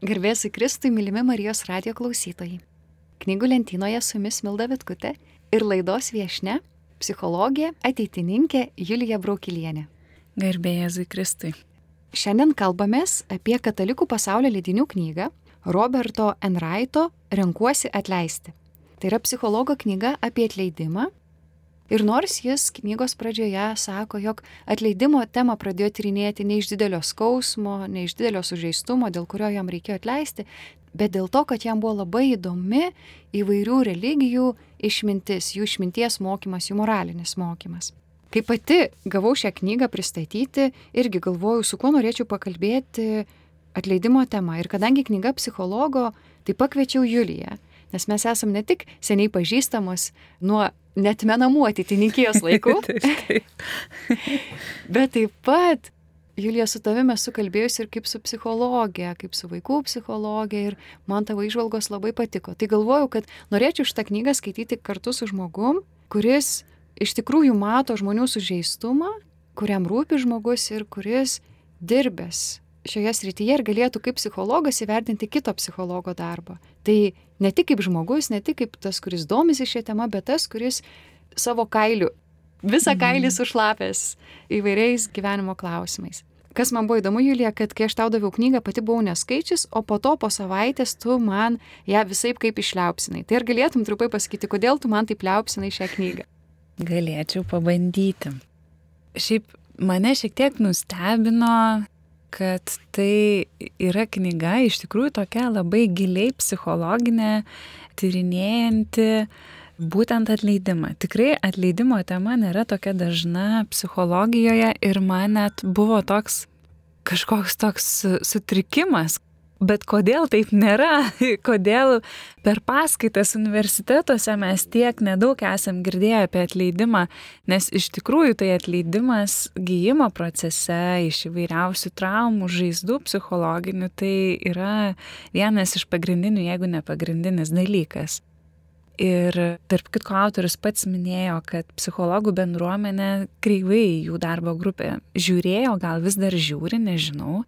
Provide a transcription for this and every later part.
Garbėsiu Kristui, mylimi Marijos radio klausytojai. Knygų lentynoje su jumis Milda Vitkutė ir laidos viešne - psichologė, ateitininkė Julija Braukilienė. Garbėjai Kristui. Šiandien kalbamės apie katalikų pasaulio leidinių knygą Roberto Enraito Renkuosi atleisti. Tai yra psichologo knyga apie atleidimą Ir nors jis knygos pradžioje sako, jog atleidimo temą pradėjo tyrinėti ne iš didelio skausmo, ne iš didelio sužeistumo, dėl kurio jam reikėjo atleisti, bet dėl to, kad jam buvo labai įdomi įvairių religijų išmintis, jų išminties mokymas, jų moralinis mokymas. Kai pati gavau šią knygą pristatyti, irgi galvojau, su kuo norėčiau pakalbėti atleidimo tema. Ir kadangi knyga psichologo, tai pakviečiau Juliją nes mes esam ne tik seniai pažįstamos nuo netmenamų ateitininkijos laikų, bet taip pat Julija, su tavimi esu kalbėjusi ir kaip su psichologija, kaip su vaikų psichologija ir man tavo išvalgos labai patiko. Tai galvojau, kad norėčiau šitą knygą skaityti kartu su žmogum, kuris iš tikrųjų mato žmonių sužeistumą, kuriam rūpi žmogus ir kuris dirbęs šioje srityje ir galėtų kaip psichologas įvertinti kito psichologo darbą. Tai ne tik kaip žmogus, ne tik kaip tas, kuris domisi šią temą, bet tas, kuris savo kailiu, visą kailį mhm. sušlapęs įvairiais gyvenimo klausimais. Kas man buvo įdomu, Julija, kad kai aš tau daviau knygą, pati buvau neskaičius, o po to po savaitės tu man ją visai kaip išliaupsinai. Tai ar galėtum trumpai pasakyti, kodėl tu man taip liaupsinai šią knygą? Galėčiau pabandyti. Šiaip mane šiek tiek nustebino kad tai yra knyga iš tikrųjų tokia labai giliai psichologinė, tyrinėjanti būtent atleidimą. Tikrai atleidimo tema nėra tokia dažna psichologijoje ir man net buvo toks kažkoks toks sutrikimas, Bet kodėl taip nėra? Kodėl per paskaitas universitetuose mes tiek nedaug esam girdėję apie atleidimą, nes iš tikrųjų tai atleidimas gyjimo procese iš įvairiausių traumų, žaizdų psichologinių, tai yra vienas iš pagrindinių, jeigu ne pagrindinis dalykas. Ir tarp kitko autorius pats minėjo, kad psichologų bendruomenė kreivai jų darbo grupė žiūrėjo, gal vis dar žiūri, nežinau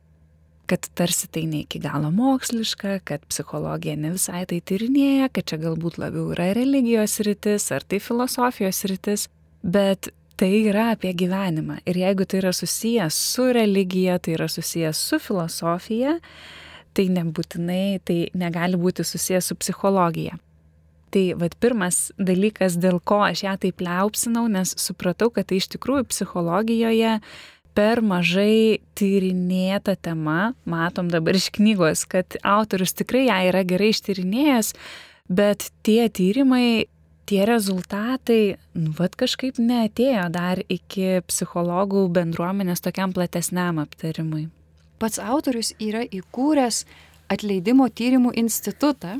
kad tarsi tai ne iki galo moksliška, kad psichologija ne visai tai tyrinėja, kad čia galbūt labiau yra religijos rytis ar tai filosofijos rytis, bet tai yra apie gyvenimą. Ir jeigu tai yra susijęs su religija, tai yra susijęs su filosofija, tai nebūtinai, tai negali būti susijęs su psichologija. Tai vad pirmas dalykas, dėl ko aš ją taip liaupsinau, nes supratau, kad tai iš tikrųjų psichologijoje per mažai tyrinėta tema, matom dabar iš knygos, kad autorius tikrai ją yra gerai ištyrinėjęs, bet tie tyrimai, tie rezultatai, nu, vad kažkaip neatėjo dar iki psichologų bendruomenės tokiam platesniam aptarimui. Pats autorius yra įkūręs atleidimo tyrimų institutą.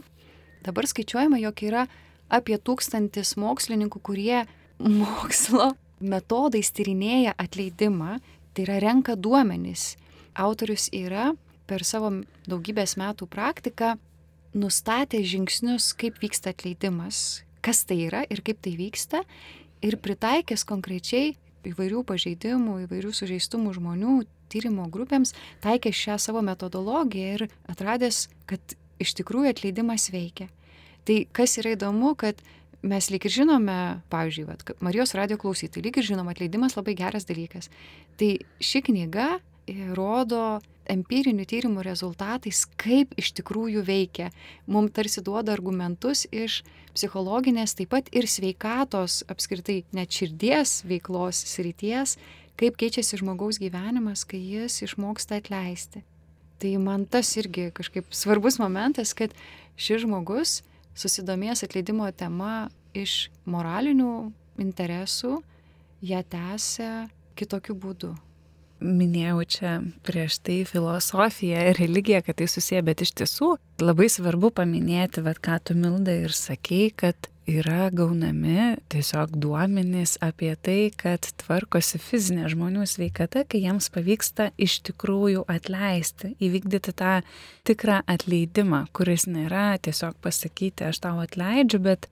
Dabar skaičiuojama, jog yra apie tūkstantis mokslininkų, kurie mokslo metodais tyrinėja atleidimą Tai yra renka duomenys. Autorius yra per savo daugybės metų praktiką nustatė žingsnius, kaip vyksta atleidimas, kas tai yra ir kaip tai vyksta, ir pritaikęs konkrečiai įvairių pažeidimų, įvairių sužeistumų žmonių tyrimo grupėms, taikė šią savo metodologiją ir atradęs, kad iš tikrųjų atleidimas veikia. Tai kas yra įdomu, kad mes lyg ir žinome, pavyzdžiui, vat, Marijos radio klausytojai, lyg ir žinom, atleidimas labai geras dalykas. Tai ši knyga e, rodo empirinių tyrimų rezultatais, kaip iš tikrųjų veikia. Mums tarsi duoda argumentus iš psichologinės, taip pat ir sveikatos, apskritai net širdies veiklos srities, kaip keičiasi žmogaus gyvenimas, kai jis išmoksta atleisti. Tai man tas irgi kažkaip svarbus momentas, kad šis žmogus susidomėjęs atleidimo tema iš moralinių interesų, ją tęsia kitokiu būdu. Minėjau čia prieš tai filosofiją ir religiją, kad tai susiję, bet iš tiesų labai svarbu paminėti, vad ką tu Milda ir sakei, kad yra gaunami tiesiog duomenys apie tai, kad tvarkosi fizinė žmonių sveikata, kai jiems pavyksta iš tikrųjų atleisti, įvykdyti tą tikrą atleidimą, kuris nėra tiesiog pasakyti, aš tau atleidžiu, bet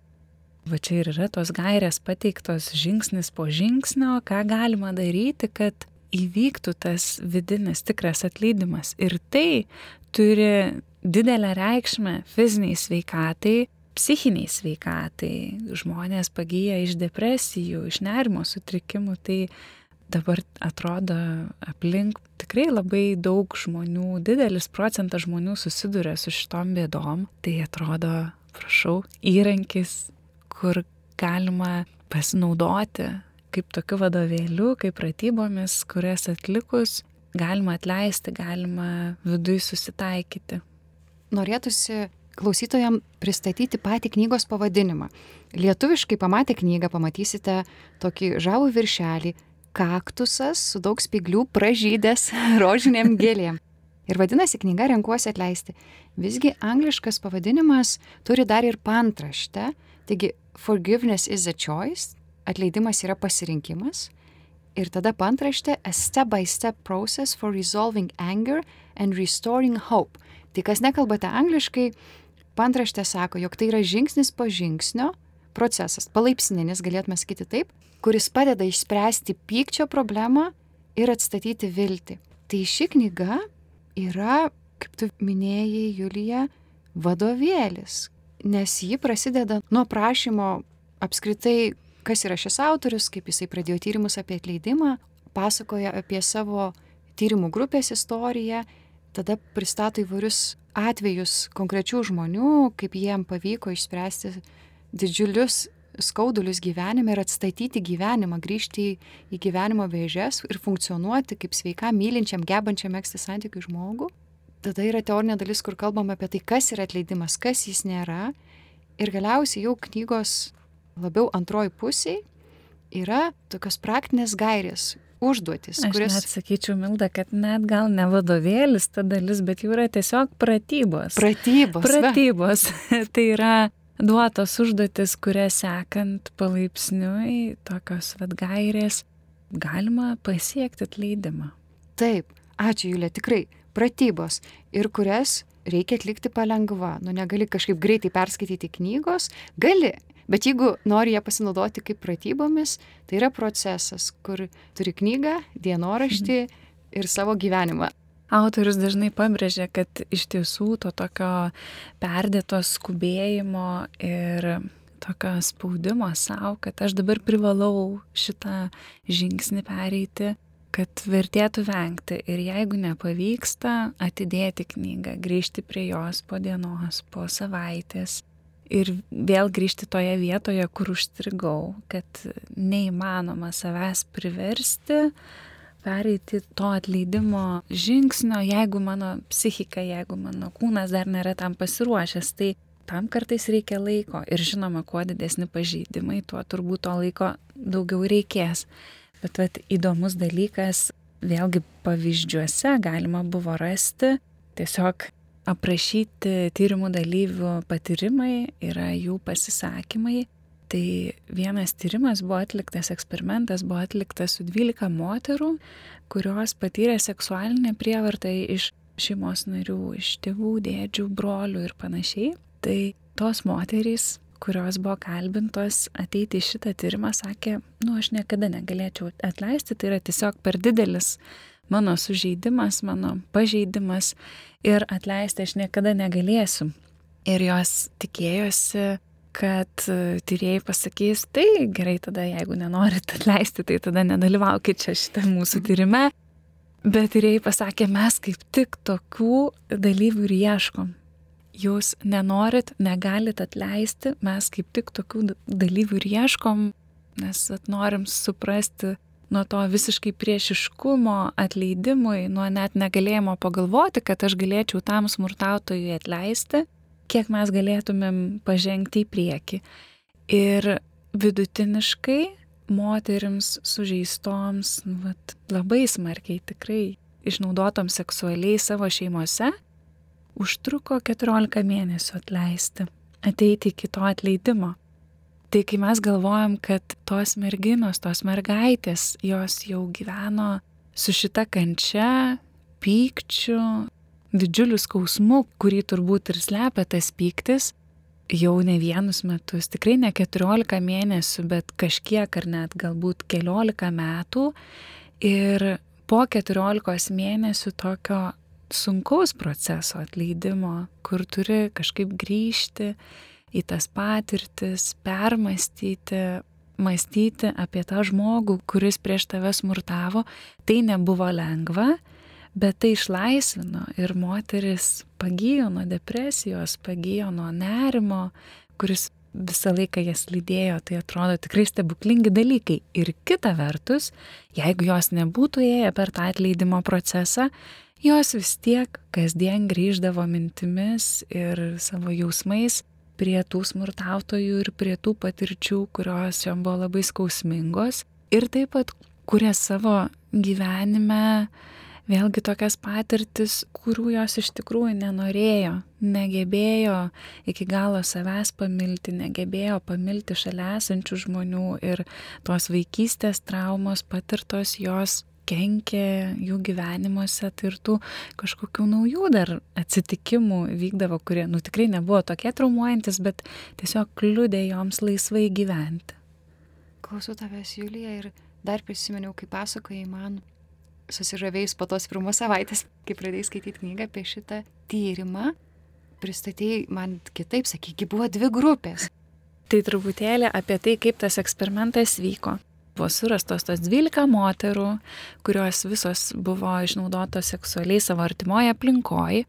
va čia ir yra tos gairės pateiktos žingsnis po žingsnio, ką galima daryti, kad įvyktų tas vidinis tikras atleidimas. Ir tai turi didelę reikšmę fiziniai sveikatai, psichiniai sveikatai. Žmonės pagyja iš depresijų, iš nerimo sutrikimų, tai dabar atrodo aplink tikrai labai daug žmonių, didelis procentas žmonių susiduria su šitom bėdom. Tai atrodo, prašau, įrankis, kur galima pasinaudoti kaip tokiu vadovėliu, kaip pratybomis, kurias atlikus galima atleisti, galima vidui susitaikyti. Norėtųsi klausytojams pristatyti patį knygos pavadinimą. Lietuviškai pamatę knygą pamatysite tokį žavų viršelį - kaktusas su daug spiglių pražydęs rožiniam gėlėm. Ir vadinasi knyga Renkuosi atleisti. Visgi angliškas pavadinimas turi dar ir pantraštę, taigi Forgiveness is a choice, atleidimas yra pasirinkimas. Ir tada pantraštė A step-by-step -step process for resolving anger and restoring hope. Tai kas nekalbate angliškai, pantraštė sako, jog tai yra žingsnis po žingsnio procesas, palaipsninis, galėtume sakyti taip, kuris padeda išspręsti pykčio problemą ir atstatyti viltį. Tai ši knyga yra, kaip tu minėjai, Julija, vadovėlis, nes ji prasideda nuo prašymo apskritai kas yra šis autorius, kaip jisai pradėjo tyrimus apie atleidimą, pasakoja apie savo tyrimų grupės istoriją, tada pristato įvairius atvejus konkrečių žmonių, kaip jiem pavyko išspręsti didžiulius skaudulius gyvenime ir atstatyti gyvenimą, grįžti į, gyvenimo vėžės ir funkcionuoti kaip sveika, mylinčiam, gebančiam mėgsti santykių žmogų. Tada yra teorinė dalis, kur kalbam apie tai, kas yra atleidimas, kas jis nėra. Ir galiausiai jau knygos labiau antroji pusiai yra tokios praktinės gairės, užduotis. Aš kuris... net sakyčiau, Milda, kad net gal ne vadovėlis ta dalis, bet jau yra tiesiog pratybos. Pratybos. Pratybos. tai yra duotos užduotis, kurias sekant palaipsniui, tokios vad gairės, galima pasiekti atleidimą. Taip, ačiū Julė, tikrai, pratybos ir kurias reikia atlikti palengva. Nu, negali kažkaip greitai perskaityti knygos, gali, Bet jeigu nori ją pasinaudoti kaip pratybomis, tai yra procesas, kur turi knygą, dienoraštį mhm. ir savo gyvenimą. Autorius dažnai pabrėžia, kad iš tiesų to tokio perdėto skubėjimo ir tokio spaudimo savo, kad aš dabar privalau šitą žingsnį pereiti, kad vertėtų vengti ir jeigu nepavyksta, atidėti knygą, grįžti prie jos po dienos, po savaitės, ir vėl grįžti toje vietoje, kur užstrigau, kad neįmanoma savęs priversti pereiti to atleidimo žingsnio, jeigu mano psichika, jeigu mano kūnas dar nėra tam pasiruošęs. Tai tam kartais reikia laiko ir žinoma, kuo didesni pažeidimai, tuo turbūt to laiko daugiau reikės. Bet vat, įdomus dalykas, vėlgi pavyzdžiuose galima buvo rasti tiesiog aprašyti tyrimų dalyvių patyrimai, yra jų pasisakymai. Tai vienas tyrimas buvo atliktas, eksperimentas buvo atliktas su 12 moterų, kurios patyrė seksualinę prievartą iš šeimos narių, iš tėvų, dėdžių, brolių ir panašiai. Tai tos moterys, kurios buvo kalbintos ateiti į šitą tyrimą, sakė, nu aš niekada negalėčiau atleisti, tai yra tiesiog per didelis mano sužeidimas, mano pažeidimas ir atleisti aš niekada negalėsiu. Ir jos tikėjosi, kad e, tyrėjai pasakys, tai gerai tada, jeigu nenorit atleisti, tai tada nedalyvaukit čia šitą mūsų tyrime. Bet tyrėjai pasakė, mes kaip tik tokių dalyvių ir ieškom. Jūs nenorit, negalit atleisti, mes kaip tik tokių dalyvių ieškom, nes norim suprasti, nuo to visiškai priešiškumo atleidimui, nuo net negalėjimo pagalvoti, kad aš galėčiau tam smurtautojui atleisti, kiek mes galėtumėm pažengti į priekį. Ir vidutiniškai moterims sužeistoms, nu, vat, labai smarkiai tikrai išnaudotom seksualiai savo šeimose, užtruko 14 mėnesių atleisti, ateiti iki to atleidimo. Tai kai mes galvojam, kad tos merginos, tos mergaitės, jos jau gyveno su šita kančia, pykčiu, didžiuliu skausmu, kurį turbūt ir slepia tas pyktis, jau ne vienus metus, tikrai ne 14 mėnesių, bet kažkiek ar net galbūt keliolika metų. Ir po 14 mėnesių tokio sunkaus proceso atleidimo, kur turi kažkaip grįžti į tas patirtis, permastyti, mąstyti apie tą žmogų, kuris prieš tave smurtavo. Tai nebuvo lengva, bet tai išlaisvino ir moteris pagyjo nuo depresijos, pagyjo nuo nerimo, kuris visą laiką jas lydėjo, tai atrodo tikrai stebuklingi dalykai. Ir kita vertus, jeigu jos nebūtų ėję per tą atleidimo procesą, jos vis tiek kasdien grįždavo mintimis ir savo jausmais prie tų smurtautojų ir prie tų patirčių, kurios jom buvo labai skausmingos. Ir taip pat kuria savo gyvenime vėlgi tokias patirtis, kurių jos iš tikrųjų nenorėjo, negebėjo iki galo savęs pamilti, negebėjo pamilti šalia esančių žmonių ir tos vaikystės traumos patirtos jos kenkė jų gyvenimuose, tai ir tų kažkokių naujų dar atsitikimų vykdavo, kurie, nu tikrai nebuvo tokie traumuojantis, bet tiesiog kliūdė joms laisvai gyventi. Klausau tavęs, Julija, ir dar prisiminiau, kai pasakojai man susižavėjus po tos pirmos savaitės, kai pradėjai skaityti knygą apie šitą tyrimą, pristatėjai man kitaip, sakyki, buvo dvi grupės. Tai truputėlį apie tai, kaip tas eksperimentas vyko. Buvo surastos tos 12 moterų, kurios visos buvo išnaudotos seksualiai savo artimoje aplinkoje,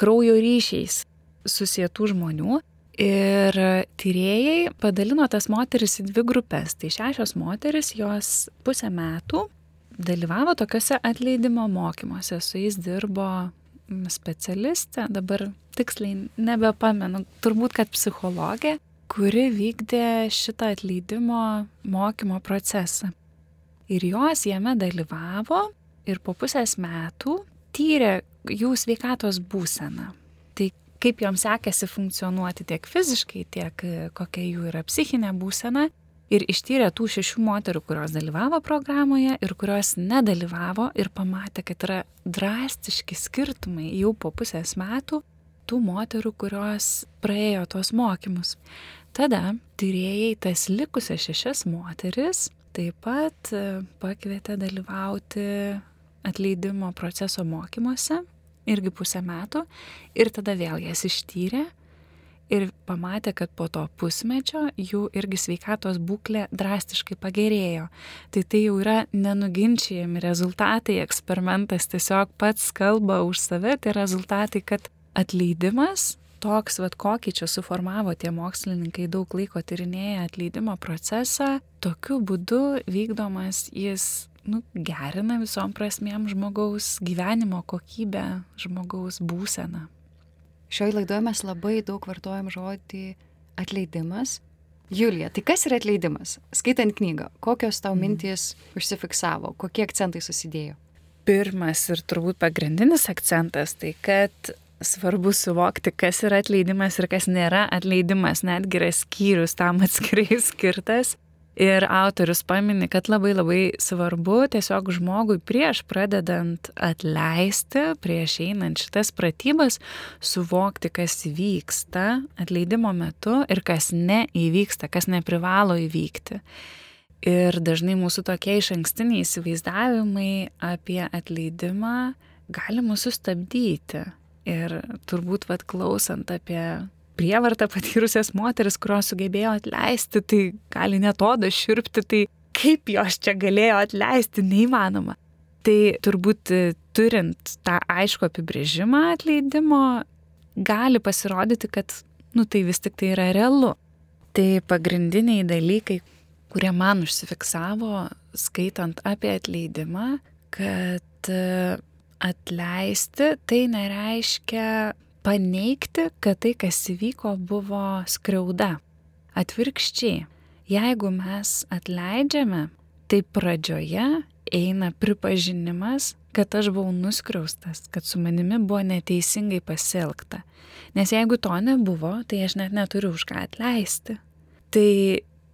kraujo ryšiais susietų žmonių. Ir tyrėjai padalino tas moteris į dvi grupės. Tai šešios moteris, jos pusę metų dalyvavo tokiuose atleidimo mokymuose, su jais dirbo specialistė, dabar tiksliai nebepamenu, turbūt kad psichologė, kuri vykdė šitą atleidimo mokymo procesą. Ir jos jame dalyvavo ir po pusės metų tyrė jų sveikatos būseną. Tai kaip joms sekėsi funkcionuoti tiek fiziškai, tiek kokia jų yra psichinė būsena ir ištyrė tų šešių moterų, kurios dalyvavo programoje ir kurios nedalyvavo ir pamatė, kad yra drastiški skirtumai jau po pusės metų tų moterų, kurios praėjo tuos mokymus. Tada tyrėjai tas likusias šešias moteris taip pat e, pakvietė dalyvauti atleidimo proceso mokymuose irgi pusę metų ir tada vėl jas ištyrė ir pamatė, kad po to pusmečio jų irgi sveikatos būklė drastiškai pagerėjo. Tai tai jau yra nenuginčiami rezultatai, eksperimentas tiesiog pats kalba už save, tai rezultatai, kad atleidimas toks, vad kokį čia suformavo tie mokslininkai daug laiko tyrinėję atleidimo procesą, tokiu būdu vykdomas jis nu, gerina visom prasmėm žmogaus gyvenimo kokybę, žmogaus būseną. Šioje laidoje mes labai daug vartojam žodį atleidimas. Julija, tai kas yra atleidimas? Skaitant knygą, kokios tau mhm. mintys užsifiksavo, kokie akcentai susidėjo? Pirmas ir turbūt pagrindinis akcentas tai, kad svarbu suvokti, kas yra atleidimas ir kas nėra atleidimas, netgi yra skyrius tam atskirai skirtas. Ir autorius pamini, kad labai labai svarbu tiesiog žmogui prieš pradedant atleisti, prieš einant šitas pratybas, suvokti, kas vyksta atleidimo metu ir kas neįvyksta, kas neprivalo įvykti. Ir dažnai mūsų tokie iš ankstiniai įsivaizdavimai apie atleidimą gali mūsų sustabdyti. Ir turbūt, vad klausant apie prievartą patyrusias moteris, kurios sugebėjo atleisti, tai gali net odą širpti, tai kaip jos čia galėjo atleisti, neįmanoma. Tai turbūt e, turint tą aišku apibrėžimą atleidimo, gali pasirodyti, kad, nu tai vis tik tai yra realu. Tai pagrindiniai dalykai, kurie man užsifiksavo, skaitant apie atleidimą, kad e, atleisti tai nereiškia paneigti, kad tai, kas įvyko, buvo skriauda. Atvirkščiai, jeigu mes atleidžiame, tai pradžioje eina pripažinimas, kad aš buvau nuskriaustas, kad su manimi buvo neteisingai pasielgta. Nes jeigu to nebuvo, tai aš net neturiu už ką atleisti. Tai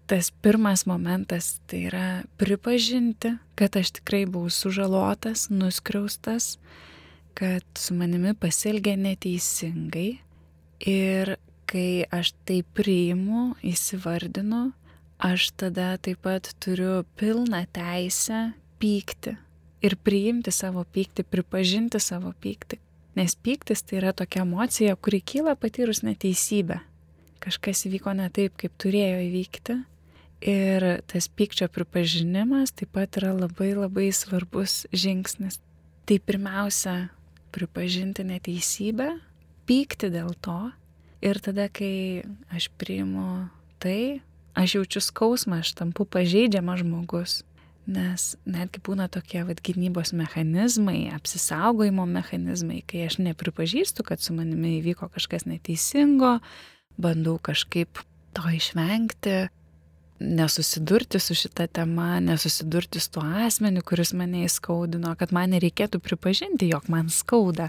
tas pirmas momentas tai yra pripažinti, kad aš tikrai buvau sužalotas, nuskriaustas, kad su manimi pasielgė neteisingai ir kai aš tai priimu, įsivardinu, aš tada taip pat turiu pilną teisę pykti ir priimti savo pyktį, pripažinti savo pyktį. Nes pyktis tai yra tokia emocija, kuri kyla patyrus neteisybę. Kažkas įvyko ne taip, kaip turėjo įvykti. Ir tas pykčio pripažinimas taip pat yra labai labai svarbus žingsnis. Tai pirmiausia, pripažinti neteisybę, pykti dėl to. Ir tada, kai aš priimu tai, aš jaučiu skausmą, aš tampu pažeidžiamas žmogus. Nes netgi būna tokie vad gynybos mechanizmai, apsisaugojimo mechanizmai, kai aš nepripažįstu, kad su manimi įvyko kažkas neteisingo, bandau kažkaip to išvengti, nesusidurti su šita tema, nesusidurti su tuo asmeniu, kuris mane įskaudino, kad man nereikėtų pripažinti, jog man skauda.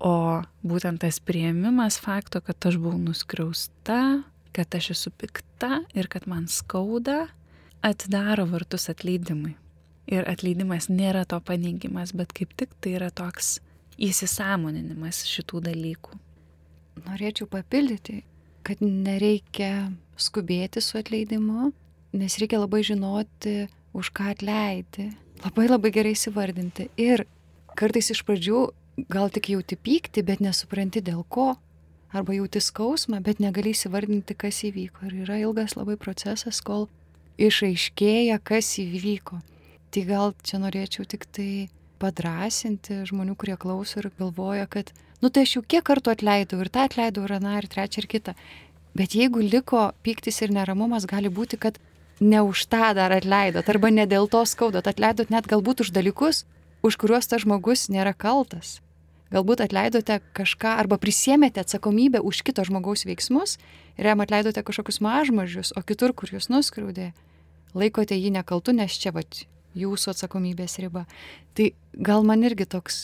O būtent tas prieimimas fakto, kad aš buvau nuskriausta, kad aš esu pikta ir kad man skauda, atidaro vartus atleidimui. Ir atleidimas nėra to paneigimas, bet kaip tik tai yra toks įsisamoninimas šitų dalykų. Norėčiau papildyti, kad nereikia skubėti su atleidimu, nes reikia labai žinoti, už ką atleidi. Labai labai gerai įsivardinti. Ir kartais iš pradžių gal tik jauti pykti, bet nesupranti dėl ko. Arba jauti skausmą, bet negali įsivardinti, kas įvyko. Ir yra ilgas labai procesas, kol išaiškėja, kas įvyko. Tai gal čia norėčiau tik tai padrasinti žmonių, kurie klauso ir galvoja, kad, nu tai aš jau kiek kartų atleidau ir tą atleidau, ir aną, ir trečią, ir kitą. Bet jeigu liko pyktis ir neramumas, gali būti, kad ne už tą dar atleidot, arba ne dėl to skaudot, atleidot net galbūt už dalykus, už kuriuos tas žmogus nėra kaltas. Galbūt atleidote kažką arba prisėmėte atsakomybę už kito žmogaus veiksmus ir jam atleidote kažkokius mažmažius, o kitur, kur jūs nuskriaudė, laikote jį nekaltu, nes čia va jūsų atsakomybės riba. Tai gal man irgi toks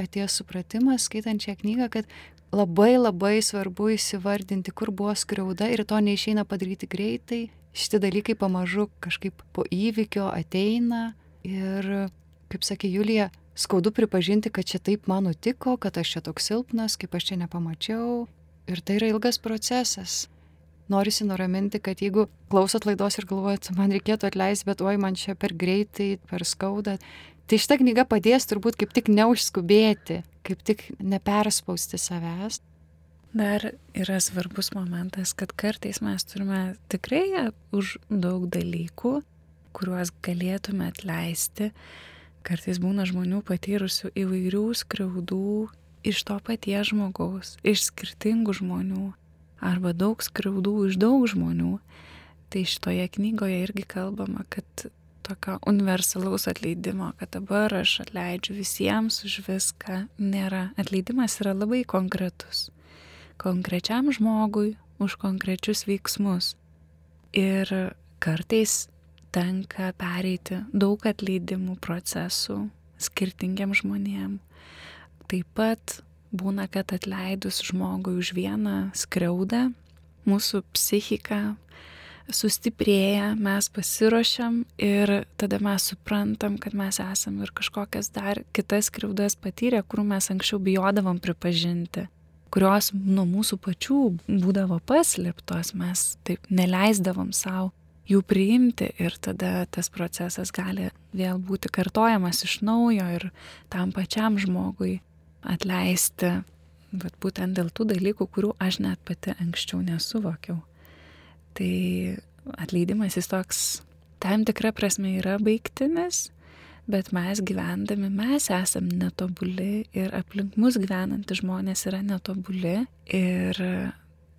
atėjo supratimas, skaitant šią knygą, kad labai labai svarbu įsivardinti, kur buvo skriauda ir to neišeina padaryti greitai. Šitie dalykai pamažu kažkaip po įvykio ateina ir, kaip sakė Julija, skaudu pripažinti, kad čia taip man nutiko, kad aš čia toks silpnas, kaip aš čia nepamačiau. Ir tai yra ilgas procesas norisi nuraminti, kad jeigu klausot laidos ir galvojat, man reikėtų atleisti, bet oi, man čia per greitai, per skauda, tai šita knyga padės turbūt kaip tik neužskubėti, kaip tik neperspausti savęs. Dar yra svarbus momentas, kad kartais mes turime tikrai už daug dalykų, kuriuos galėtume atleisti. Kartais būna žmonių patyrusių įvairių skriaudų iš to paties žmogaus, iš skirtingų žmonių arba daug skriaudų iš daug žmonių. Tai šitoje knygoje irgi kalbama, kad tokio universalaus atleidimo, kad dabar aš atleidžiu visiems už viską, nėra. Atleidimas yra labai konkretus. Konkrečiam žmogui už konkrečius veiksmus. Ir kartais tenka pereiti daug atleidimų procesų skirtingiam žmonėm. Taip pat būna, kad atleidus žmogui už vieną skriaudą, mūsų psichika sustiprėja, mes pasiruošiam ir tada mes suprantam, kad mes esam ir kažkokias dar kitas skriaudas patyrę, kurių mes anksčiau bijodavom pripažinti kurios nuo mūsų pačių būdavo paslėptos, mes taip neleisdavom savo jų priimti ir tada tas procesas gali vėl būti kartojamas iš naujo ir tam pačiam žmogui atleisti, bet būtent dėl tų dalykų, kurių aš net pati anksčiau nesuvokiau. Tai atleidimas jis toks tam tikra prasme yra baigtinis, bet mes gyvendami, mes esam netobuli ir aplink mus gyvenantys žmonės yra netobuli ir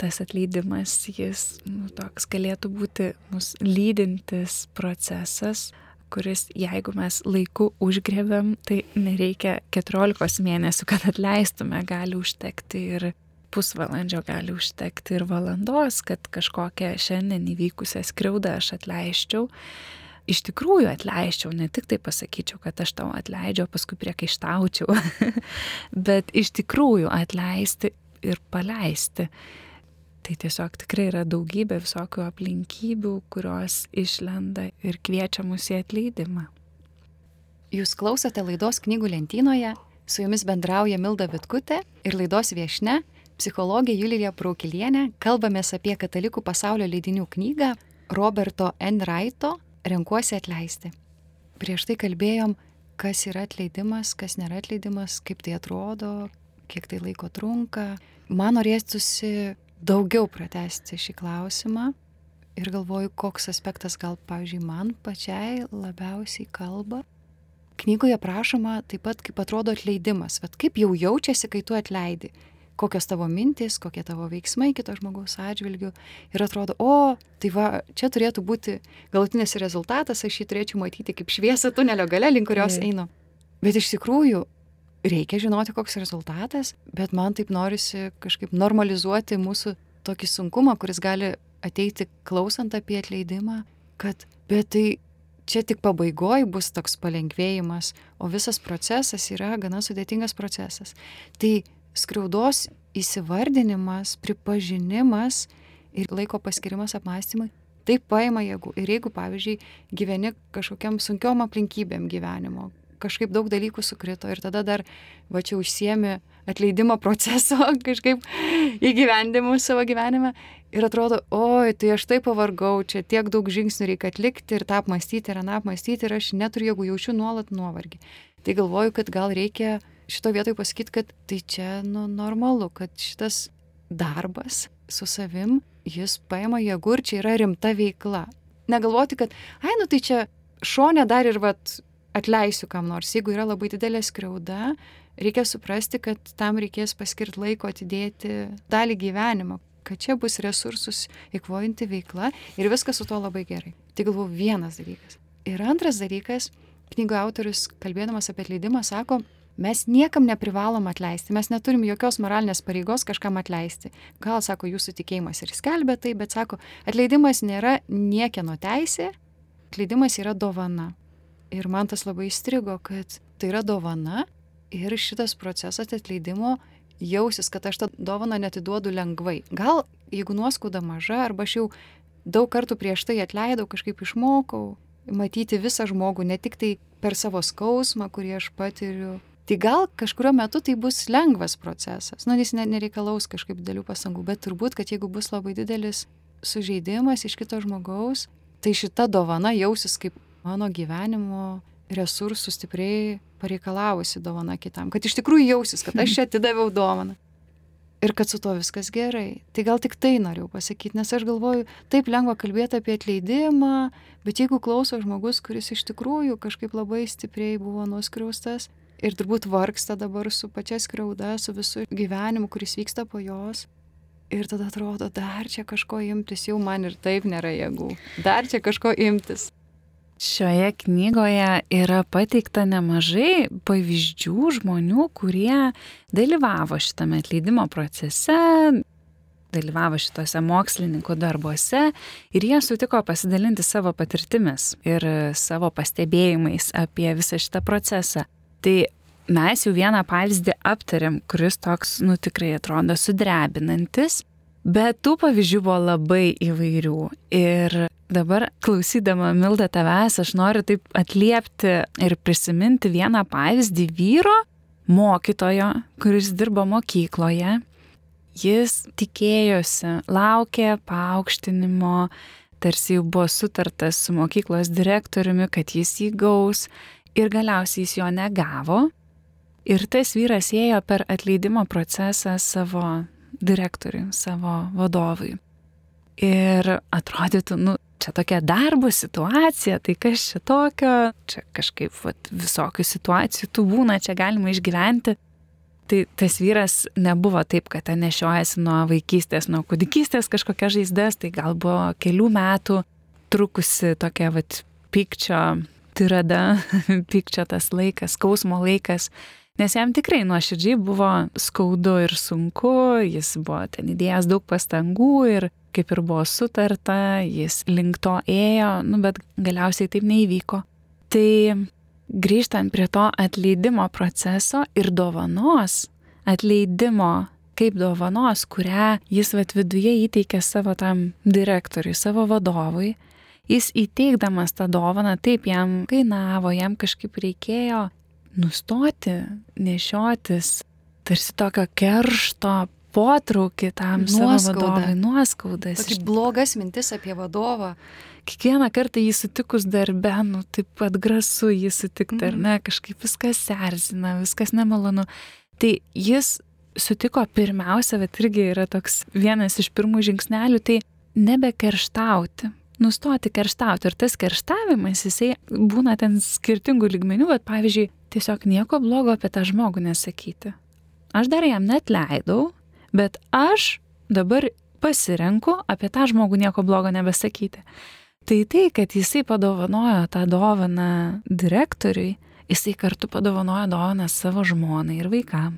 tas atleidimas, jis nu, toks galėtų būti mus lydintis procesas, kuris, jeigu mes laiku užgrėbėm, tai nereikia 14 mėnesių, kad atleistume, gali užtekti ir pusvalandžio, gali užtekti ir valandos, kad kažkokią šiandien įvykusią skriaudą aš atleiščiau. Iš tikrųjų atleiščiau, ne tik tai pasakyčiau, kad aš tau atleidžiu, paskui priekaištaučiau, bet iš tikrųjų atleisti ir paleisti. Tai tiesiog tikrai yra daugybė visokių aplinkybių, kurios išlenda ir kviečia mus į atleidimą. Jūs klausote laidos knygų lentynoje, su jumis bendrauja Milda Vitkutė ir laidos viešne, psichologė Julija Praukilienė, kalbamės apie katalikų pasaulio leidinių knygą Roberto N. Raito Renkuosi atleisti. Prieš tai kalbėjom, kas yra atleidimas, kas nėra atleidimas, kaip tai atrodo, kiek tai laiko trunka. Man norėtųsi daugiau pratesti šį klausimą ir galvoju, koks aspektas gal, pavyzdžiui, man pačiai labiausiai kalba. Knygoje prašoma taip pat, kaip atrodo atleidimas, bet kaip jau jaučiasi, kai tu atleidi, kokios tavo mintis, kokie tavo veiksmai kito žmogaus atžvilgių. Ir atrodo, o, tai va, čia turėtų būti galutinis rezultatas, aš jį turėčiau matyti kaip šviesą tunelio gale, link kurios einu. Bet iš tikrųjų, reikia žinoti, koks rezultatas, bet man taip norisi kažkaip normalizuoti mūsų tokį sunkumą, kuris gali ateiti klausant apie atleidimą, kad bet tai čia tik pabaigoje bus toks palengvėjimas, o visas procesas yra gana sudėtingas procesas. Tai skriaudos įsivardinimas, pripažinimas ir laiko paskirimas apmąstymui, tai paima jėgų. Ir jeigu, pavyzdžiui, gyveni kažkokiam sunkiom aplinkybėm gyvenimo, kažkaip daug dalykų sukrito ir tada dar, va čia užsiemi atleidimo proceso kažkaip įgyvendimu savo gyvenime ir atrodo, oi, tai aš taip pavargau, čia tiek daug žingsnių reikia atlikti ir tą apmastyti ir aną apmastyti ir aš neturiu, jeigu jaučiu nuolat nuovargį. Tai galvoju, kad gal reikia šito vietoj pasakyti, kad tai čia nu, normalu, kad šitas darbas su savim, jis paima jėgų ir čia yra rimta veikla. Negalvoti, kad, ai, nu tai čia šonė dar ir vat atleisiu kam nors. Jeigu yra labai didelė skriauda, reikia suprasti, kad tam reikės paskirti laiko atidėti dalį gyvenimo, kad čia bus resursus įkvojanti veikla ir viskas su tuo labai gerai. Tai galvoju vienas dalykas. Ir antras dalykas, knygų autorius, kalbėdamas apie atleidimą, sako, mes niekam neprivalom atleisti, mes neturim jokios moralinės pareigos kažkam atleisti. Gal, sako, jūsų tikėjimas ir skelbia tai, bet sako, atleidimas nėra niekieno teisė, atleidimas yra dovana. Ir man tas labai įstrigo, kad tai yra dovana ir šitas procesas atleidimo jausis, kad aš tą dovaną netiduodu lengvai. Gal jeigu nuoskauda maža, arba aš jau daug kartų prieš tai atleidau, kažkaip išmokau matyti visą žmogų, ne tik tai per savo skausmą, kurį aš patiriu. Tai gal kažkurio metu tai bus lengvas procesas. Nu, jis nereikalaus kažkaip didelių pasangų, bet turbūt, kad jeigu bus labai didelis sužeidimas iš kito žmogaus, tai šita dovana jausis kaip mano gyvenimo resursų stipriai pareikalavusi dovana kitam, kad iš tikrųjų jausis, kad aš čia atidaviau dovaną. Ir kad su to viskas gerai. Tai gal tik tai norėjau pasakyti, nes aš galvoju, taip lengva kalbėti apie atleidimą, bet jeigu klauso žmogus, kuris iš tikrųjų kažkaip labai stipriai buvo nuskriaustas ir turbūt vargsta dabar su pačia skriauda, su visų gyvenimu, kuris vyksta po jos, Ir tada atrodo, dar čia kažko imtis, jau man ir taip nėra jėgų. Dar čia kažko imtis. Šioje knygoje yra pateikta nemažai pavyzdžių žmonių, kurie dalyvavo šitame atleidimo procese, dalyvavo šitose mokslininkų darbuose ir jie sutiko pasidalinti savo patirtimis ir savo pastebėjimais apie visą šitą procesą. Tai mes jau vieną pavyzdį aptarėm, kuris toks, nu tikrai atrodo sudrebinantis, bet tų pavyzdžių buvo labai įvairių. Ir Dabar klausydama Milda tavęs, aš noriu taip atliepti ir prisiminti vieną pavyzdį vyro, mokytojo, kuris dirbo mokykloje. Jis tikėjosi, laukė paaukštinimo, tarsi jau buvo sutartas su mokyklos direktoriumi, kad jis jį gaus ir galiausiai jis jo negavo. Ir tas vyras ėjo per atleidimo procesą savo direktoriui, savo vadovui. Ir atrodytų, nu, čia tokia darbo situacija, tai kas čia tokio, čia kažkaip vat, visokių situacijų tų būna, čia galima išgyventi. Tai tas vyras nebuvo taip, kad ten nešiojasi nuo vaikystės, nuo kūdikystės kažkokia žaizdas, tai gal buvo kelių metų trukusi tokia vat pykčio tirada, pykčio tas laikas, skausmo laikas nes jam tikrai nuoširdžiai buvo skaudu ir sunku, jis buvo ten įdėjęs daug pastangų ir kaip ir buvo sutarta, jis link to ėjo, nu, bet galiausiai taip neįvyko. Tai grįžtant prie to atleidimo proceso ir dovanos, atleidimo kaip dovanos, kurią jis vat viduje įteikė savo tam direktoriui, savo vadovui, jis įteikdamas tą dovaną, taip jam kainavo, jam kažkaip reikėjo nustoti nešiotis tarsi tokio keršto potraukį tam nuoskaudai, nuoskaudas. Tokį blogas mintis apie vadovą. Kiekvieną kartą jį sutikus darbe, nu taip pat grasu jį sutikti, mm. ar mhm. ne, kažkaip viskas erzina, viskas nemalonu. Tai jis sutiko pirmiausia, bet irgi yra toks vienas iš pirmų žingsnelių, tai nebekerštauti. Nustoti kerštauti. Ir tas kerštavimas, jisai būna ten skirtingų lygmenių, bet pavyzdžiui, tiesiog nieko blogo apie tą žmogų nesakyti. Aš dar jam net leidau, bet aš dabar pasirenku apie tą žmogų nieko blogo nebesakyti. Tai tai, kad jisai padovanojo tą dovaną direktoriui, jisai kartu padovanojo dovaną savo žmonai ir vaikam.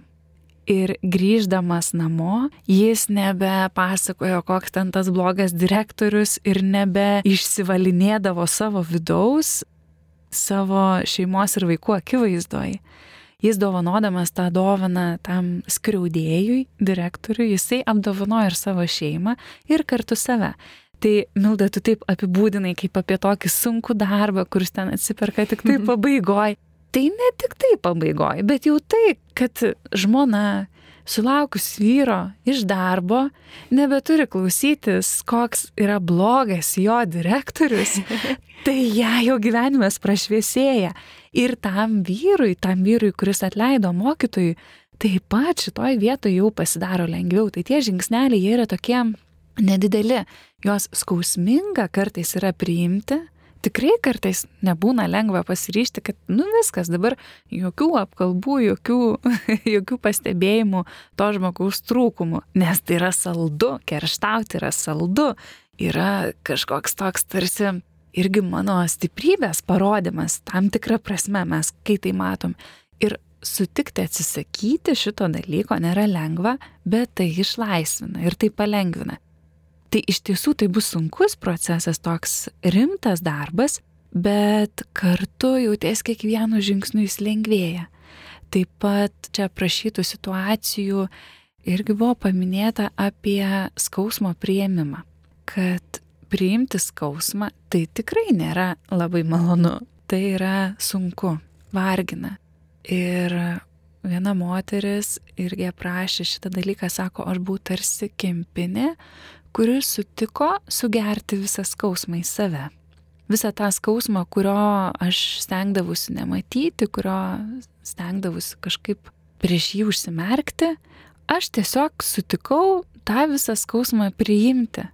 Ir grįždamas namo, jis nebepasakojo, koks ten tas blogas direktorius ir nebe išsivalinėdavo savo vidaus, savo šeimos ir vaikų akivaizdoj. Jis dovanodamas tą dovaną tam skriaudėjui, direktoriui, jisai apdovanojo ir savo šeimą ir kartu save. Tai, Milda, tu taip apibūdinai kaip apie tokį sunkų darbą, kuris ten atsiperka tik tai pabaigoj tai ne tik tai pabaigoj, bet jau tai, kad žmona sulaukus vyro iš darbo nebeturi klausytis, koks yra blogas jo direktorius, tai ją jo gyvenimas prašviesėja. Ir tam vyrui, tam vyrui, kuris atleido mokytojui, taip pat šitoj vietoje jau pasidaro lengviau. Tai tie žingsneliai jie yra tokie nedideli. Jos skausminga kartais yra priimti, tikrai kartais nebūna lengva pasiryšti, kad, nu viskas, dabar jokių apkalbų, jokių, jokių pastebėjimų to žmogaus trūkumų, nes tai yra saldu, kerštauti yra saldu, yra kažkoks toks tarsi irgi mano stiprybės parodimas, tam tikrą prasme mes, kai tai matom. Ir sutikti atsisakyti šito dalyko nėra lengva, bet tai išlaisvina ir tai palengvina. Tai iš tiesų tai bus sunkus procesas, toks rimtas darbas, bet kartu jauties kiekvienu žingsniu jis lengvėja. Taip pat čia prašytų situacijų irgi buvo paminėta apie skausmo prieimimą, kad priimti skausmą tai tikrai nėra labai malonu, tai yra sunku, vargina. Ir viena moteris irgi aprašė šitą dalyką, sako, aš buvau tarsi kempinė, kuris sutiko sugerti visą skausmą į save. Visą tą skausmą, kurio aš stengdavusi nematyti, kurio stengdavusi kažkaip prieš jį užsimerkti, aš tiesiog sutikau tą visą skausmą priimti.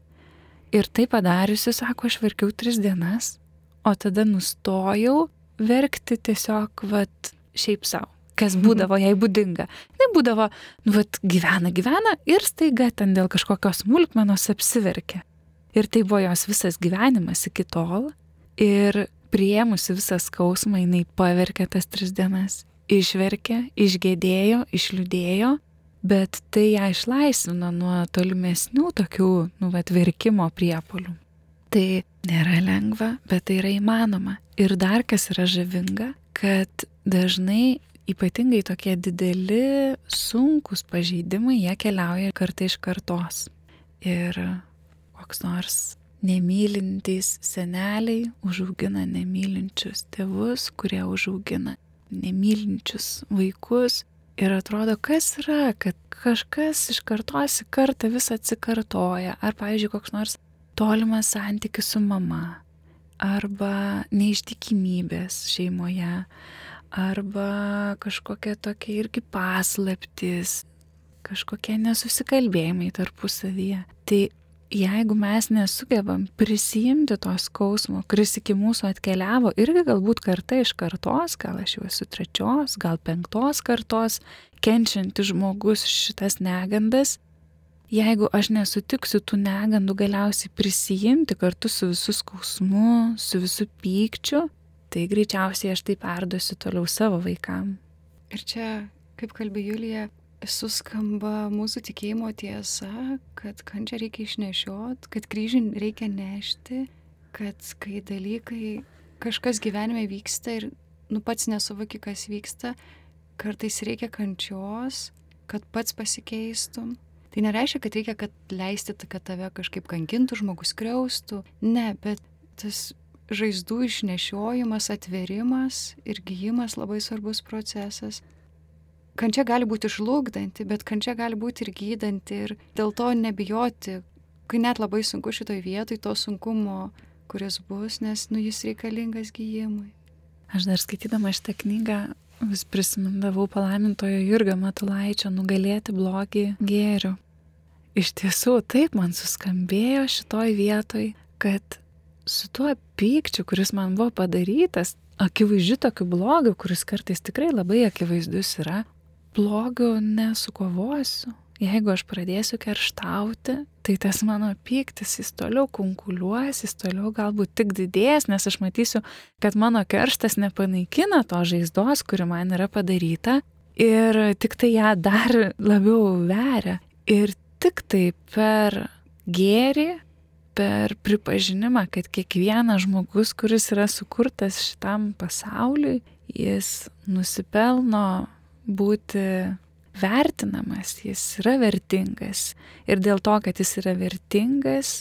Ir tai padariusi, sako, aš verkiau tris dienas, o tada nustojau verkti tiesiog, vad, šiaip savo kas mhm. būdavo jai būdinga. Jis būdavo, nu, vat, gyvena, gyvena ir staiga ten dėl kažkokios smulkmenos apsiverkė. Ir tai buvo jos visas gyvenimas iki tol. Ir prieimusi visą skausmą, jinai paverkė tas tris dienas. Išverkė, išgėdėjo, išliūdėjo, bet tai ją išlaisvino nuo tolimesnių tokių, nu, atverkimo priepolių. Tai nėra lengva, bet tai yra įmanoma. Ir dar kas yra žavinga, kad dažnai ypatingai tokie dideli, sunkus pažeidimai, jie keliauja kartai iš kartos. Ir koks nors nemylintys seneliai užaugina nemylinčius tėvus, kurie užaugina nemylinčius vaikus. Ir atrodo, kas yra, kad kažkas iš kartos į kartą vis atsikartoja. Ar, pavyzdžiui, koks nors tolimas santykis su mama. Arba neištikimybės šeimoje arba kažkokia tokia irgi paslaptis, kažkokie nesusikalbėjimai tarpusavyje. Tai jeigu mes nesugebam prisijimti to skausmo, kuris iki mūsų atkeliavo, irgi galbūt karta iš kartos, gal aš jau esu trečios, gal penktos kartos, kenčiantis žmogus šitas negandas, jeigu aš nesutiksiu tų negandų galiausiai prisijimti kartu su visu skausmu, su visu pykčiu, tai greičiausiai aš tai perduosiu toliau savo vaikam. Ir čia, kaip kalbė Julija, suskamba mūsų tikėjimo tiesa, kad kančią reikia išnešiot, kad kryžį reikia nešti, kad kai dalykai kažkas gyvenime vyksta ir nu pats nesuvoki, kas vyksta, kartais reikia kančios, kad pats pasikeistum. Tai nereiškia, kad reikia, kad leisti, kad tave kažkaip kankintų, žmogus kriaustų. Ne, bet tas žaizdų išnešiojimas, atverimas ir gyjimas labai svarbus procesas. Kančia gali būti išlūkdanti, bet kančia gali būti ir gydanti ir dėl to nebijoti, kai net labai sunku šitoj vietoj to sunkumo, kuris bus, nes nu jis reikalingas gyjimui. Aš dar skaitydama šitą knygą vis prisimindavau palaimintojo Jurgio Matulaičio nugalėti blogį gėriu. Iš tiesų, taip man suskambėjo šitoj vietoj, kad su tuo pykčiu, kuris man buvo padarytas, akivaizdžiu tokiu blogiu, kuris kartais tikrai labai akivaizdus yra, blogiu nesukovosiu. Jeigu aš pradėsiu kerštauti, tai tas mano pyktis, jis toliau konkuliuos, jis toliau galbūt tik didės, nes aš matysiu, kad mano kerštas nepanaikina to žaizdos, kuri man yra padaryta ir tik tai ją dar labiau veria. Ir tik tai per gėrį, per pripažinimą, kad kiekvienas žmogus, kuris yra sukurtas šitam pasauliui, jis nusipelno būti vertinamas, jis yra vertingas. Ir dėl to, kad jis yra vertingas,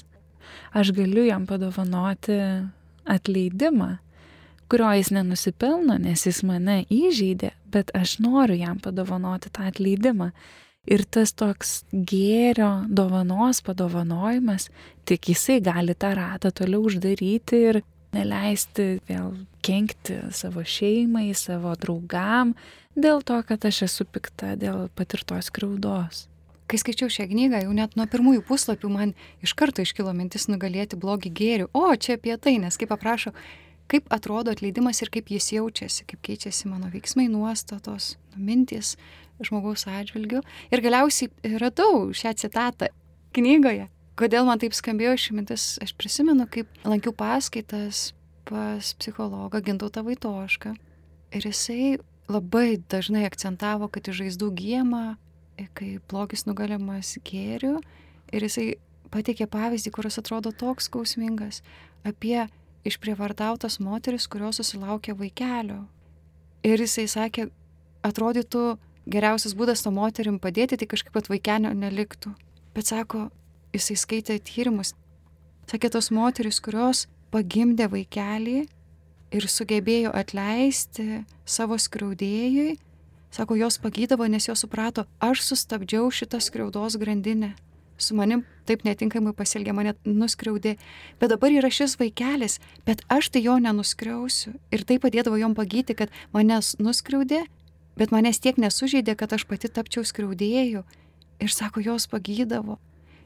aš galiu jam padovanoti atleidimą, kurio jis nenusipelno, nes jis mane įžeidė, bet aš noriu jam padovanoti tą atleidimą. Ir tas toks gėrio dovanos padovanojimas, tik jisai gali tą ratą toliau uždaryti ir neleisti vėl kenkti savo šeimai, savo draugam, dėl to, kad aš esu pikta dėl patirtos kraudos. Kai skaičiau šią knygą, jau net nuo pirmųjų puslapių man iš karto iškilo mintis nugalėti blogį gėrių. O, čia apie tai, nes kaip aprašo, kaip atrodo atleidimas ir kaip jis jaučiasi, kaip keičiasi mano veiksmai, nuostatos, mintys žmogaus atžvilgių. Ir galiausiai radau šią citatą knygoje. Kodėl man taip skambėjo ši mintis, aš prisimenu, kaip lankiau paskaitas pas psichologą Gintautą Vaitošką. Ir jisai labai dažnai akcentavo, kad iš žaizdų gyjama, kai blogis nugalimas gėriu. Ir jisai pateikė pavyzdį, kuris atrodo toks skausmingas, apie išprievartautas moteris, kurios susilaukė vaikelio. Ir jisai sakė, atrodytų geriausias būdas to moterim padėti, tai kažkaip pat vaikelio neliktų. Bet sako, jisai skaitė tyrimus. Sakė, tos moteris, kurios pagimdė vaikelį, ir sugebėjo atleisti savo skriaudėjui, sako, jos pagydavo, nes jos suprato, aš sustabdžiau šitą skriaudos grandinę. Su manim taip netinkamai pasielgė, mane nuskriaudė, bet dabar yra šis vaikelis, bet aš tai jo nenuskriausiu. Ir tai padėdavo jom pagyti, kad manęs nuskriaudė, bet manęs tiek nesužeidė, kad aš pati tapčiau skriaudėjų. Ir sako, jos pagydavo.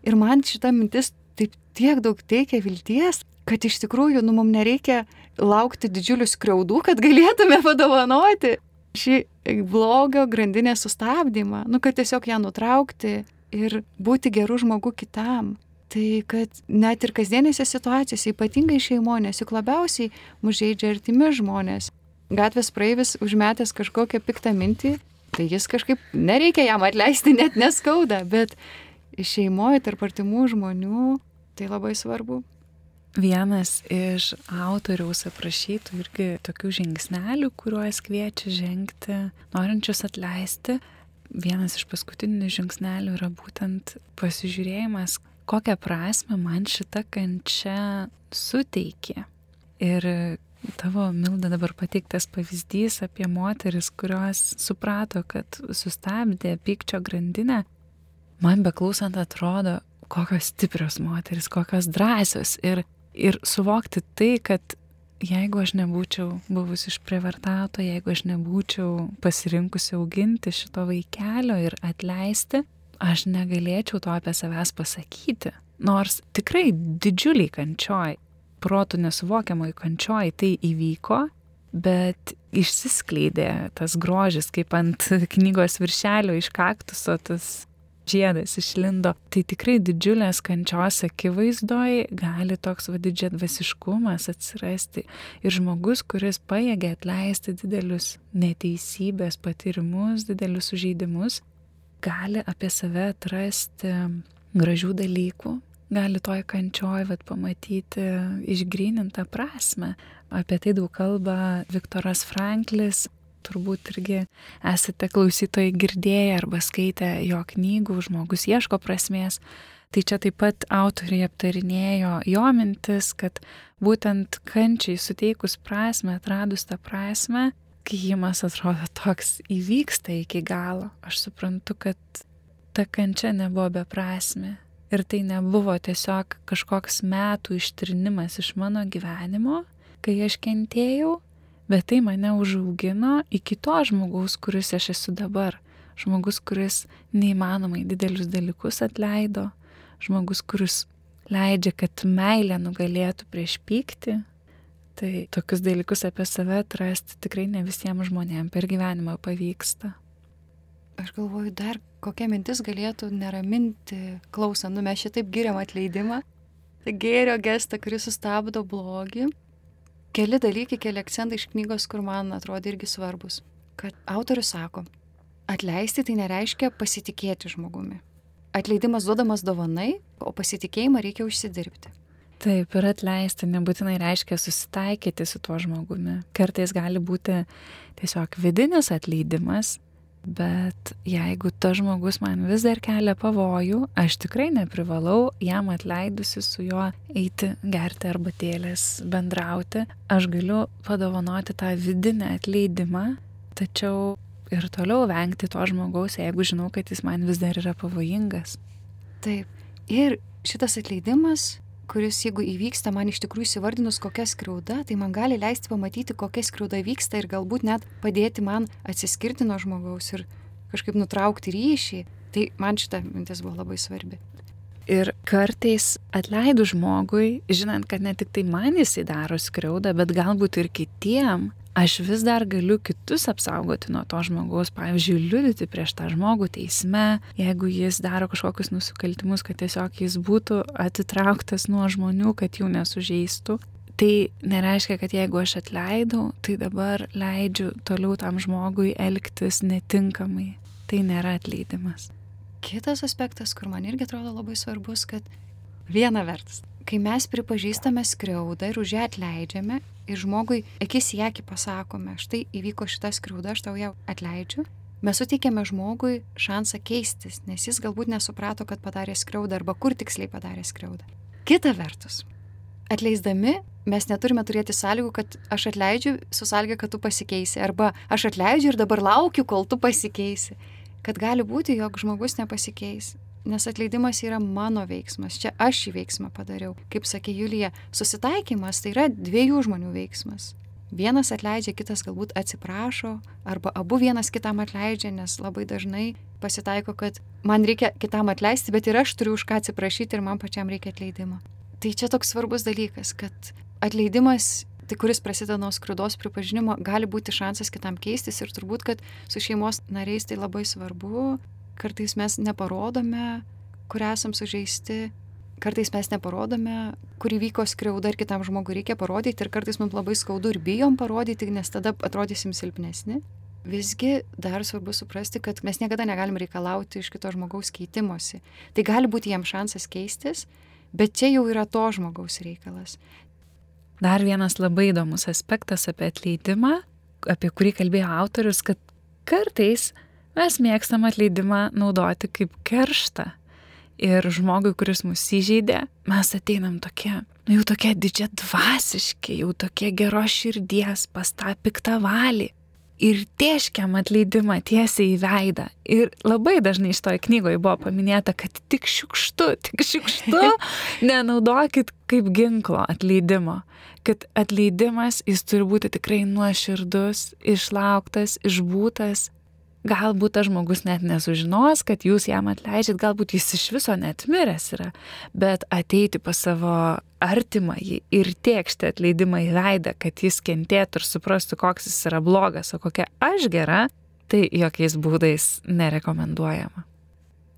Ir man šita mintis taip tiek daug teikia vilties, kad iš tikrųjų, nu, mums nereikia laukti didžiulių skriaudų, kad galėtume padovanoti šį blogio grandinės sustabdymą, nu, kad tiesiog ją nutraukti ir būti gerų žmogų kitam. Tai kad net ir kasdienėse situacijose, ypatingai šeimonės, juk labiausiai mus žaidžia artimi žmonės. Gatvės praeivis užmetęs kažkokią piktą mintį, tai jis kažkaip nereikia jam atleisti, net neskauda, bet šeimoje tarp artimų žmonių tai labai svarbu. Vienas iš autoriaus aprašytų irgi tokių žingsnelių, kuriuos kviečia žengti, norinčius atleisti. Vienas iš paskutinių žingsnelių yra būtent pasižiūrėjimas, kokią prasme man šita kančia suteikė. Ir tavo Milda dabar pateiktas pavyzdys apie moteris, kurios suprato, kad sustabdė pykčio grandinę, man beklausant atrodo, kokios stiprios moteris, kokios drąsios. Ir ir suvokti tai, kad jeigu aš nebūčiau buvus išprievartauta, jeigu aš nebūčiau pasirinkusi auginti šito vaikelio ir atleisti, aš negalėčiau to apie savęs pasakyti. Nors tikrai didžiuliai kančioj, protų nesuvokiamai kančioj tai įvyko, bet išsiskleidė tas grožis, kaip ant knygos viršelio iš kaktuso, tas žiedas išlindo. Tai tikrai didžiulės kančios akivaizdoj gali toks vadidžia dvasiškumas atsirasti. Ir žmogus, kuris pajėgia atleisti didelius neteisybės patyrimus, didelius sužeidimus, gali apie save atrasti gražių dalykų, gali toj kančioj vat, pamatyti išgrynintą prasme. Apie tai daug kalba Viktoras Franklis, turbūt irgi esate klausytojai girdėję arba skaitę jo knygų Žmogus ieško prasmės. Tai čia taip pat autoriai aptarinėjo jo mintis, kad būtent kančiai suteikus prasme, atradus tą prasme, kijimas atrodo toks įvyksta iki galo. Aš suprantu, kad ta kančia nebuvo beprasme. Ir tai nebuvo tiesiog kažkoks metų ištrinimas iš mano gyvenimo, kai aš kentėjau, bet tai mane užaugino iki to žmogaus, kuris aš esu dabar. Žmogus, kuris neįmanomai didelius dalykus atleido, žmogus, kuris leidžia, kad meilė nugalėtų prieš pyktį. Tai tokius dalykus apie save atrasti tikrai ne visiems žmonėms per gyvenimą pavyksta. Aš galvoju, dar kokia mintis galėtų neraminti klausant, nu mes šitaip giriam atleidimą, tai gėrio gestą, kuris sustabdo blogį. Keli dalykai, keli akcentai iš knygos, kur man atrodo irgi svarbus. Kad autorius sako, atleisti tai nereiškia pasitikėti žmogumi atleidimas duodamas dovanai, o pasitikėjimą reikia užsidirbti. Taip, ir atleisti nebūtinai reiškia susitaikyti su tuo žmogumi. Kartais gali būti tiesiog vidinis atleidimas, bet jeigu tas žmogus man vis dar kelia pavojų, aš tikrai neprivalau jam atleidusi su juo eiti, gerti arbatėlės, bendrauti. Aš galiu padovanoti tą vidinę atleidimą, tačiau ir toliau vengti to žmogaus, jeigu žinau, kad jis man vis dar yra pavojingas. Taip. Ir šitas atleidimas, kuris jeigu įvyksta man iš tikrųjų įsivardinus kokia skriauda, tai man gali leisti pamatyti, kokia skriauda vyksta ir galbūt net padėti man atsiskirti nuo žmogaus ir kažkaip nutraukti ryšį. Tai man šita mintis buvo labai svarbi. Ir kartais atleidų žmogui, žinant, kad ne tik tai man jisai daro skriaudą, bet galbūt ir kitiem, aš vis dar galiu kitus apsaugoti nuo to žmogaus, pavyzdžiui, liudyti prieš tą žmogų teisme, jeigu jis daro kažkokius nusikaltimus, kad tiesiog jis būtų atitrauktas nuo žmonių, kad jų nesužeistų. Tai nereiškia, kad jeigu aš atleidau, tai dabar leidžiu toliau tam žmogui elgtis netinkamai. Tai nėra atleidimas. Kitas aspektas, kur man irgi atrodo labai svarbus, kad viena vertus, kai mes pripažįstame skriaudą ir už ją atleidžiame ir žmogui akis į akį pasakome, štai įvyko šita skriauda, aš tau ją atleidžiu, mes suteikėme žmogui šansą keistis, nes jis galbūt nesuprato, kad padarė skriaudą arba kur tiksliai padarė skriaudą. Kita vertus, atleisdami mes neturime turėti sąlygų, kad aš atleidžiu su sąlyga, kad tu pasikeisi, arba aš atleidžiu ir dabar laukiu, kol tu pasikeisi. Kad gali būti, jog žmogus nepasikeis. Nes atleidimas yra mano veiksmas, čia aš šį veiksmą padariau. Kaip sakė Julija, susitaikymas tai yra dviejų žmonių veiksmas. Vienas atleidžia, kitas galbūt atsiprašo, arba abu vienas kitam atleidžia, nes labai dažnai pasitaiko, kad man reikia kitam atleisti, bet ir aš turiu už ką atsiprašyti ir man pačiam reikia atleidimo. Tai čia toks svarbus dalykas, kad atleidimas tai kuris prasideda nuo skriudos pripažinimo, gali būti šansas kitam keistis ir turbūt, kad su šeimos nariais tai labai svarbu, Kartais mes neparodome, kur esam sužeisti, kartais mes neparodome, kur įvyko skriauda ir kitam žmogui reikia parodyti ir kartais mums labai skaudu ir bijom parodyti, nes tada atrodysim silpnesni. Visgi dar svarbu suprasti, kad mes niekada negalim reikalauti iš kito žmogaus keitimosi. Tai gali būti jam šansas keistis, bet čia jau yra to žmogaus reikalas. Dar vienas labai įdomus aspektas apie atleidimą, apie kurį kalbėjo autorius, kad kartais Mes mėgstam atleidimą naudoti kaip kerštą. Ir žmogui, kuris mus įžeidė, mes ateinam tokie, nu jau tokie didžia dvasiški, jau tokie geros širdies, pas tą piktą valį. Ir tieškiam atleidimą tiesiai į veidą. Ir labai dažnai iš toje knygoje buvo paminėta, kad tik šiukštu, tik šiukštu nenaudokit kaip ginklo atleidimo. Kad atleidimas jis turi būti tikrai nuoširdus, išlauktas, išbūtas Galbūt tas žmogus net nesužinos, kad jūs jam atleidžiat, galbūt jis iš viso net miręs yra, bet ateiti pas savo artimąjį ir tiekšti atleidimą į veidą, kad jis kentėtų ir suprastų, koks jis yra blogas, o kokia aš gera, tai jokiais būdais nerekomenduojama.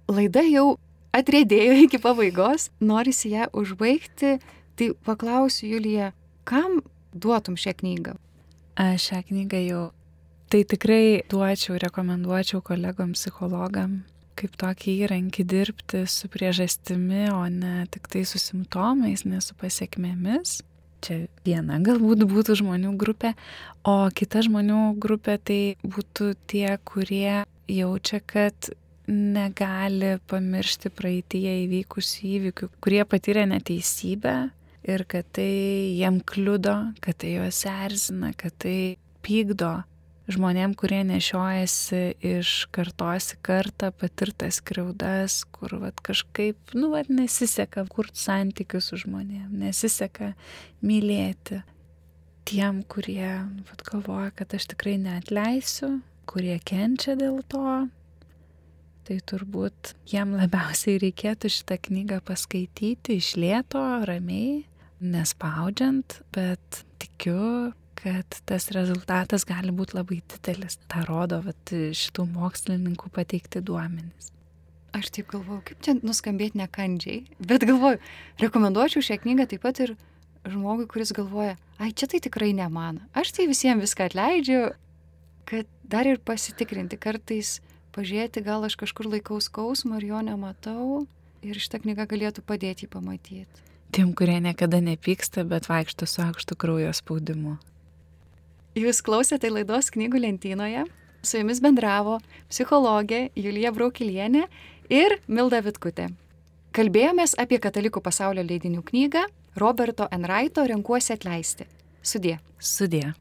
Laida jau atrėdėjo iki pabaigos, norisi ją užbaigti, tai paklausiu Julija, kam duotum šią knygą? Aš šią knygą jau Tai tikrai duočiau, rekomenduočiau kolegom psichologam kaip tokį įrankį dirbti su priežastimi, o ne tik tai su simptomais, ne su pasiekmėmis. Čia viena galbūt būtų žmonių grupė, o kita žmonių grupė tai būtų tie, kurie jaučia, kad negali pamiršti praeitie įvykusių įvykių, kurie patyrė neteisybę ir kad tai jiem kliudo, kad tai juos erzina, kad tai pykdo žmonėm, kurie nešiojasi iš kartos į kartą patirtas skriaudas, kur vat, kažkaip, nu, vat, nesiseka kurti santykius su žmonėm, nesiseka mylėti. tiem, kurie vat, galvoja, kad aš tikrai neatleisiu, kurie kenčia dėl to, tai turbūt jiem labiausiai reikėtų šitą knygą paskaityti iš lėto, ramiai, nespaudžiant, bet tikiu, kad tas rezultatas gali būti labai didelis. Ta rodo vat, šitų mokslininkų pateikti duomenys. Aš taip galvoju, kaip čia nuskambėti nekandžiai, bet galvoju, rekomenduočiau šią knygą taip pat ir žmogui, kuris galvoja, ai čia tai tikrai ne man, aš tai visiems viską atleidžiu, kad dar ir pasitikrinti kartais pažiūrėti, gal aš kažkur laikau skausmą ir jo nematau ir šitą knygą galėtų padėti jį pamatyti. Tiem, kurie niekada nepyksta, bet vaikšto su aukštu kraujo spaudimu. Jūs klausėte laidos knygų lentynoje. Su jumis bendravo psichologė Julija Braukilienė ir Milda Vitkutė. Kalbėjomės apie katalikų pasaulio leidinių knygą Roberto Enraito Renkuosi atleisti. Sudie. Sudie.